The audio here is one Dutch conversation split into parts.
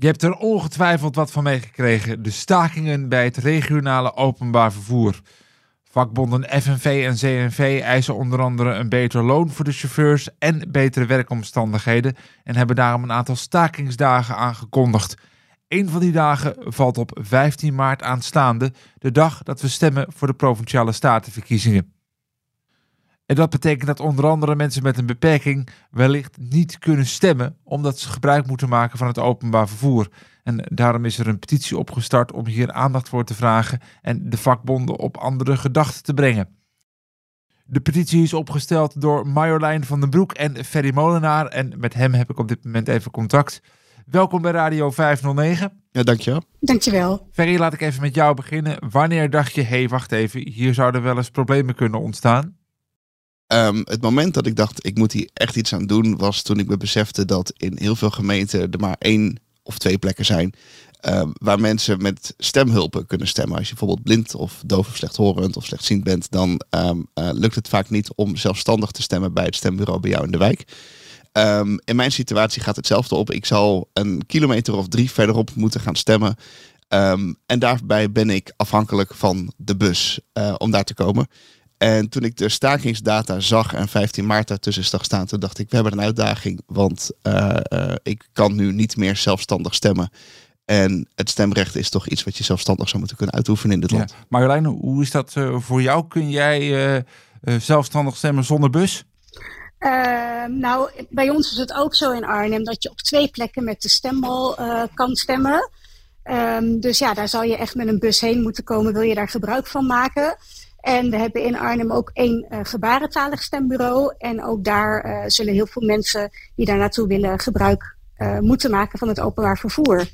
Je hebt er ongetwijfeld wat van meegekregen. De stakingen bij het regionale openbaar vervoer. Vakbonden FNV en CNV eisen onder andere een beter loon voor de chauffeurs en betere werkomstandigheden en hebben daarom een aantal stakingsdagen aangekondigd. Een van die dagen valt op 15 maart aanstaande, de dag dat we stemmen voor de provinciale statenverkiezingen. En dat betekent dat onder andere mensen met een beperking wellicht niet kunnen stemmen, omdat ze gebruik moeten maken van het openbaar vervoer. En daarom is er een petitie opgestart om hier aandacht voor te vragen en de vakbonden op andere gedachten te brengen. De petitie is opgesteld door Marjolein van den Broek en Ferry Molenaar. En met hem heb ik op dit moment even contact. Welkom bij Radio 509. Ja, dankjewel. Dankjewel. Ferry, laat ik even met jou beginnen. Wanneer dacht je, hé, hey, wacht even, hier zouden wel eens problemen kunnen ontstaan? Um, het moment dat ik dacht, ik moet hier echt iets aan doen, was toen ik me besefte dat in heel veel gemeenten er maar één of twee plekken zijn um, waar mensen met stemhulpen kunnen stemmen. Als je bijvoorbeeld blind of doof of slechthorend of slechtziend bent, dan um, uh, lukt het vaak niet om zelfstandig te stemmen bij het stembureau bij jou in de wijk. In mijn situatie gaat hetzelfde op. Ik zal een kilometer of drie verderop moeten gaan stemmen. En daarbij ben ik afhankelijk van de bus uh, om daar te komen. En toen ik de stakingsdata zag en 15 maart daartussen zag staan, toen dacht ik, we hebben een uitdaging. Want uh, uh, ik kan nu niet meer zelfstandig stemmen. En het stemrecht is toch iets wat je zelfstandig zou moeten kunnen uitoefenen in dit land. Ja. Marjolein, hoe is dat uh, voor jou? Kun jij zelfstandig stemmen zonder bus? Uh, nou, bij ons is het ook zo in Arnhem dat je op twee plekken met de stembal uh, kan stemmen. Um, dus ja, daar zal je echt met een bus heen moeten komen, wil je daar gebruik van maken. En we hebben in Arnhem ook één uh, gebarentalig stembureau. En ook daar zullen heel veel mensen die daar naartoe willen gebruik moeten maken van het openbaar vervoer.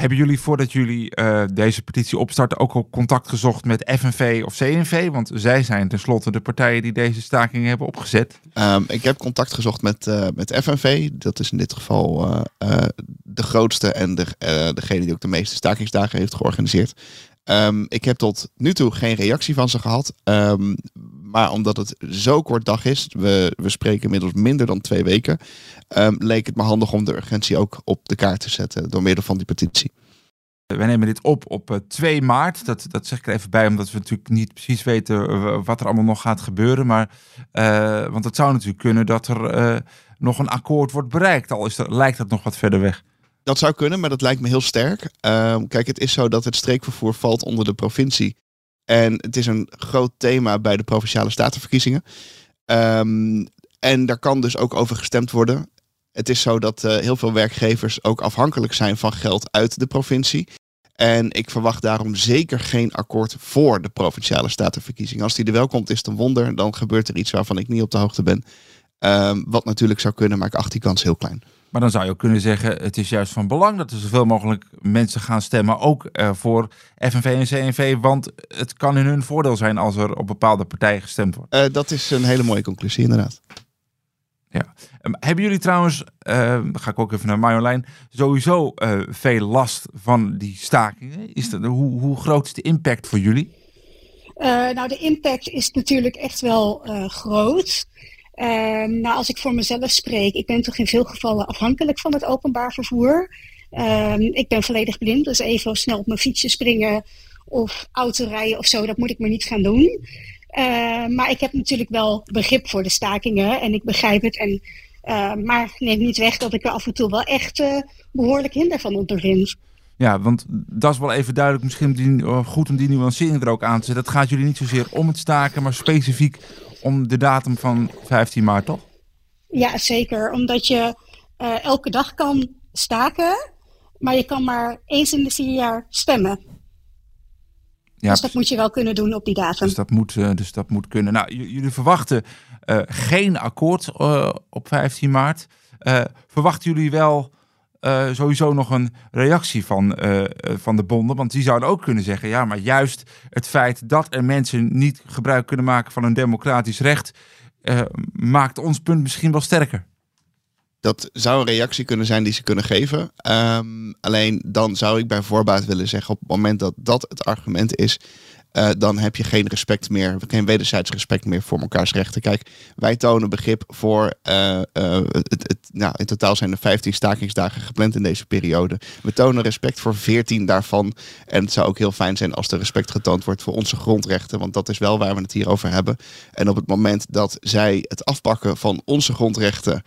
Hebben jullie voordat jullie uh, deze petitie opstarten ook al contact gezocht met FNV of CNV? Want zij zijn tenslotte de partijen die deze staking hebben opgezet. Um, ik heb contact gezocht met, uh, met FNV. Dat is in dit geval uh, de grootste en de, degene die ook de meeste stakingsdagen heeft georganiseerd. Um, ik heb tot nu toe geen reactie van ze gehad. Um, maar omdat het zo kort dag is, we, we spreken inmiddels minder dan twee weken, um, leek het me handig om de urgentie ook op de kaart te zetten door middel van die petitie. Wij nemen dit op op uh, 2 maart. Dat, dat zeg ik er even bij, omdat we natuurlijk niet precies weten uh, wat er allemaal nog gaat gebeuren. Maar, uh, want het zou natuurlijk kunnen dat er nog een akkoord wordt bereikt. Al is er, lijkt dat nog wat verder weg. Dat zou kunnen, maar dat lijkt me heel sterk. Ehm, kijk, het is zo dat het streekvervoer valt onder de provincie. En het is een groot thema bij de provinciale statenverkiezingen. Um, en daar kan dus ook over gestemd worden. Het is zo dat uh, heel veel werkgevers ook afhankelijk zijn van geld uit de provincie. En ik verwacht daarom zeker geen akkoord voor de provinciale statenverkiezingen. Als die er wel komt, is het een wonder. Dan gebeurt er iets waarvan ik niet op de hoogte ben. Um, wat natuurlijk zou kunnen, maar ik acht die kans heel klein. Maar dan zou je ook kunnen zeggen, het is juist van belang dat er zoveel mogelijk mensen gaan stemmen, ook uh, voor FNV en CNV, want het kan in hun voordeel zijn als er op bepaalde partijen gestemd wordt. Uh, dat is een hele mooie conclusie, inderdaad. Ja. Um, hebben jullie trouwens, uh, dan ga ik ook even naar Marjolein, sowieso veel last van die stakingen? Is dat, hoe, hoe groot is de impact voor jullie? nou, de impact is natuurlijk echt wel groot. Uh, nou, als ik voor mezelf spreek, ik ben toch in veel gevallen afhankelijk van het openbaar vervoer. Uh, ik ben volledig blind, dus even snel op mijn fietsje springen of autorijden of zo, dat moet ik maar niet gaan doen. Uh, maar ik heb natuurlijk wel begrip voor de stakingen en ik begrijp het. En, maar neem niet weg dat ik er af en toe wel echt uh, behoorlijk hinder van ondervind. Ja, want dat is wel even duidelijk, misschien die, goed om die nuancering er ook aan te zetten. Het gaat jullie niet zozeer om het staken, maar specifiek om de datum van 15 maart, toch? Ja, zeker. Omdat je uh, elke dag kan staken, maar je kan maar eens in de vier jaar stemmen. Ja, dus dat moet je wel kunnen doen op die datum. Dus dat moet, uh, dus dat moet kunnen. Nou, jullie verwachten uh, geen akkoord op 15 maart. verwachten jullie wel uh, sowieso nog een reactie van, uh, van de bonden. Want die zouden ook kunnen zeggen: ja, maar juist het feit dat er mensen niet gebruik kunnen maken van een democratisch recht, maakt ons punt misschien wel sterker. Dat zou een reactie kunnen zijn die ze kunnen geven. Um, alleen dan zou ik bij voorbaat willen zeggen: op het moment dat dat het argument is. Uh, dan heb je geen respect meer, geen wederzijds respect meer voor elkaars rechten. Kijk, wij tonen begrip voor, uh, het, het, nou, in totaal zijn er 15 stakingsdagen gepland in deze periode. We tonen respect voor 14 daarvan. En het zou ook heel fijn zijn als er respect getoond wordt voor onze grondrechten, want dat is wel waar we het hier over hebben. En op het moment dat zij het afpakken van onze grondrechten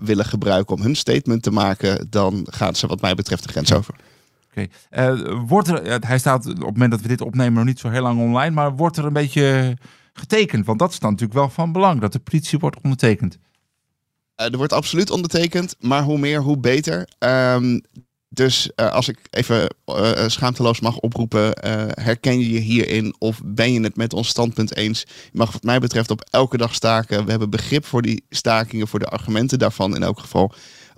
willen gebruiken om hun statement te maken, dan gaan ze wat mij betreft de grens over. Oké. Uh, wordt er, hij staat op het moment dat we dit opnemen nog niet zo heel lang online, maar wordt er een beetje getekend? Want dat is dan natuurlijk wel van belang, dat de petitie wordt ondertekend. Uh, er wordt absoluut ondertekend, maar hoe meer, hoe beter. Um, dus als ik even uh, schaamteloos mag oproepen, herken je je hierin of ben je het met ons standpunt eens? Je mag wat mij betreft op elke dag staken. We hebben begrip voor die stakingen, voor de argumenten daarvan in elk geval.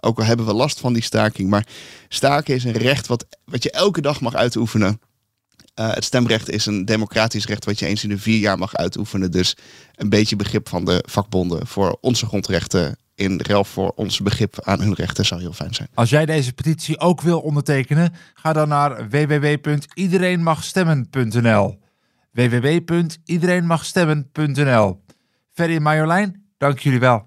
Ook al hebben we last van die staking. Maar staken is een recht wat, wat je elke dag mag uitoefenen. het stemrecht is een democratisch recht wat je eens in de vier jaar mag uitoefenen. Dus een beetje begrip van de vakbonden voor onze grondrechten in ruil voor ons begrip aan hun rechten zou heel fijn zijn. Als jij deze petitie ook wil ondertekenen, ga dan naar www.iedereenmagstemmen.nl www.iedereenmagstemmen.nl Ferry en Marjolein, dank jullie wel.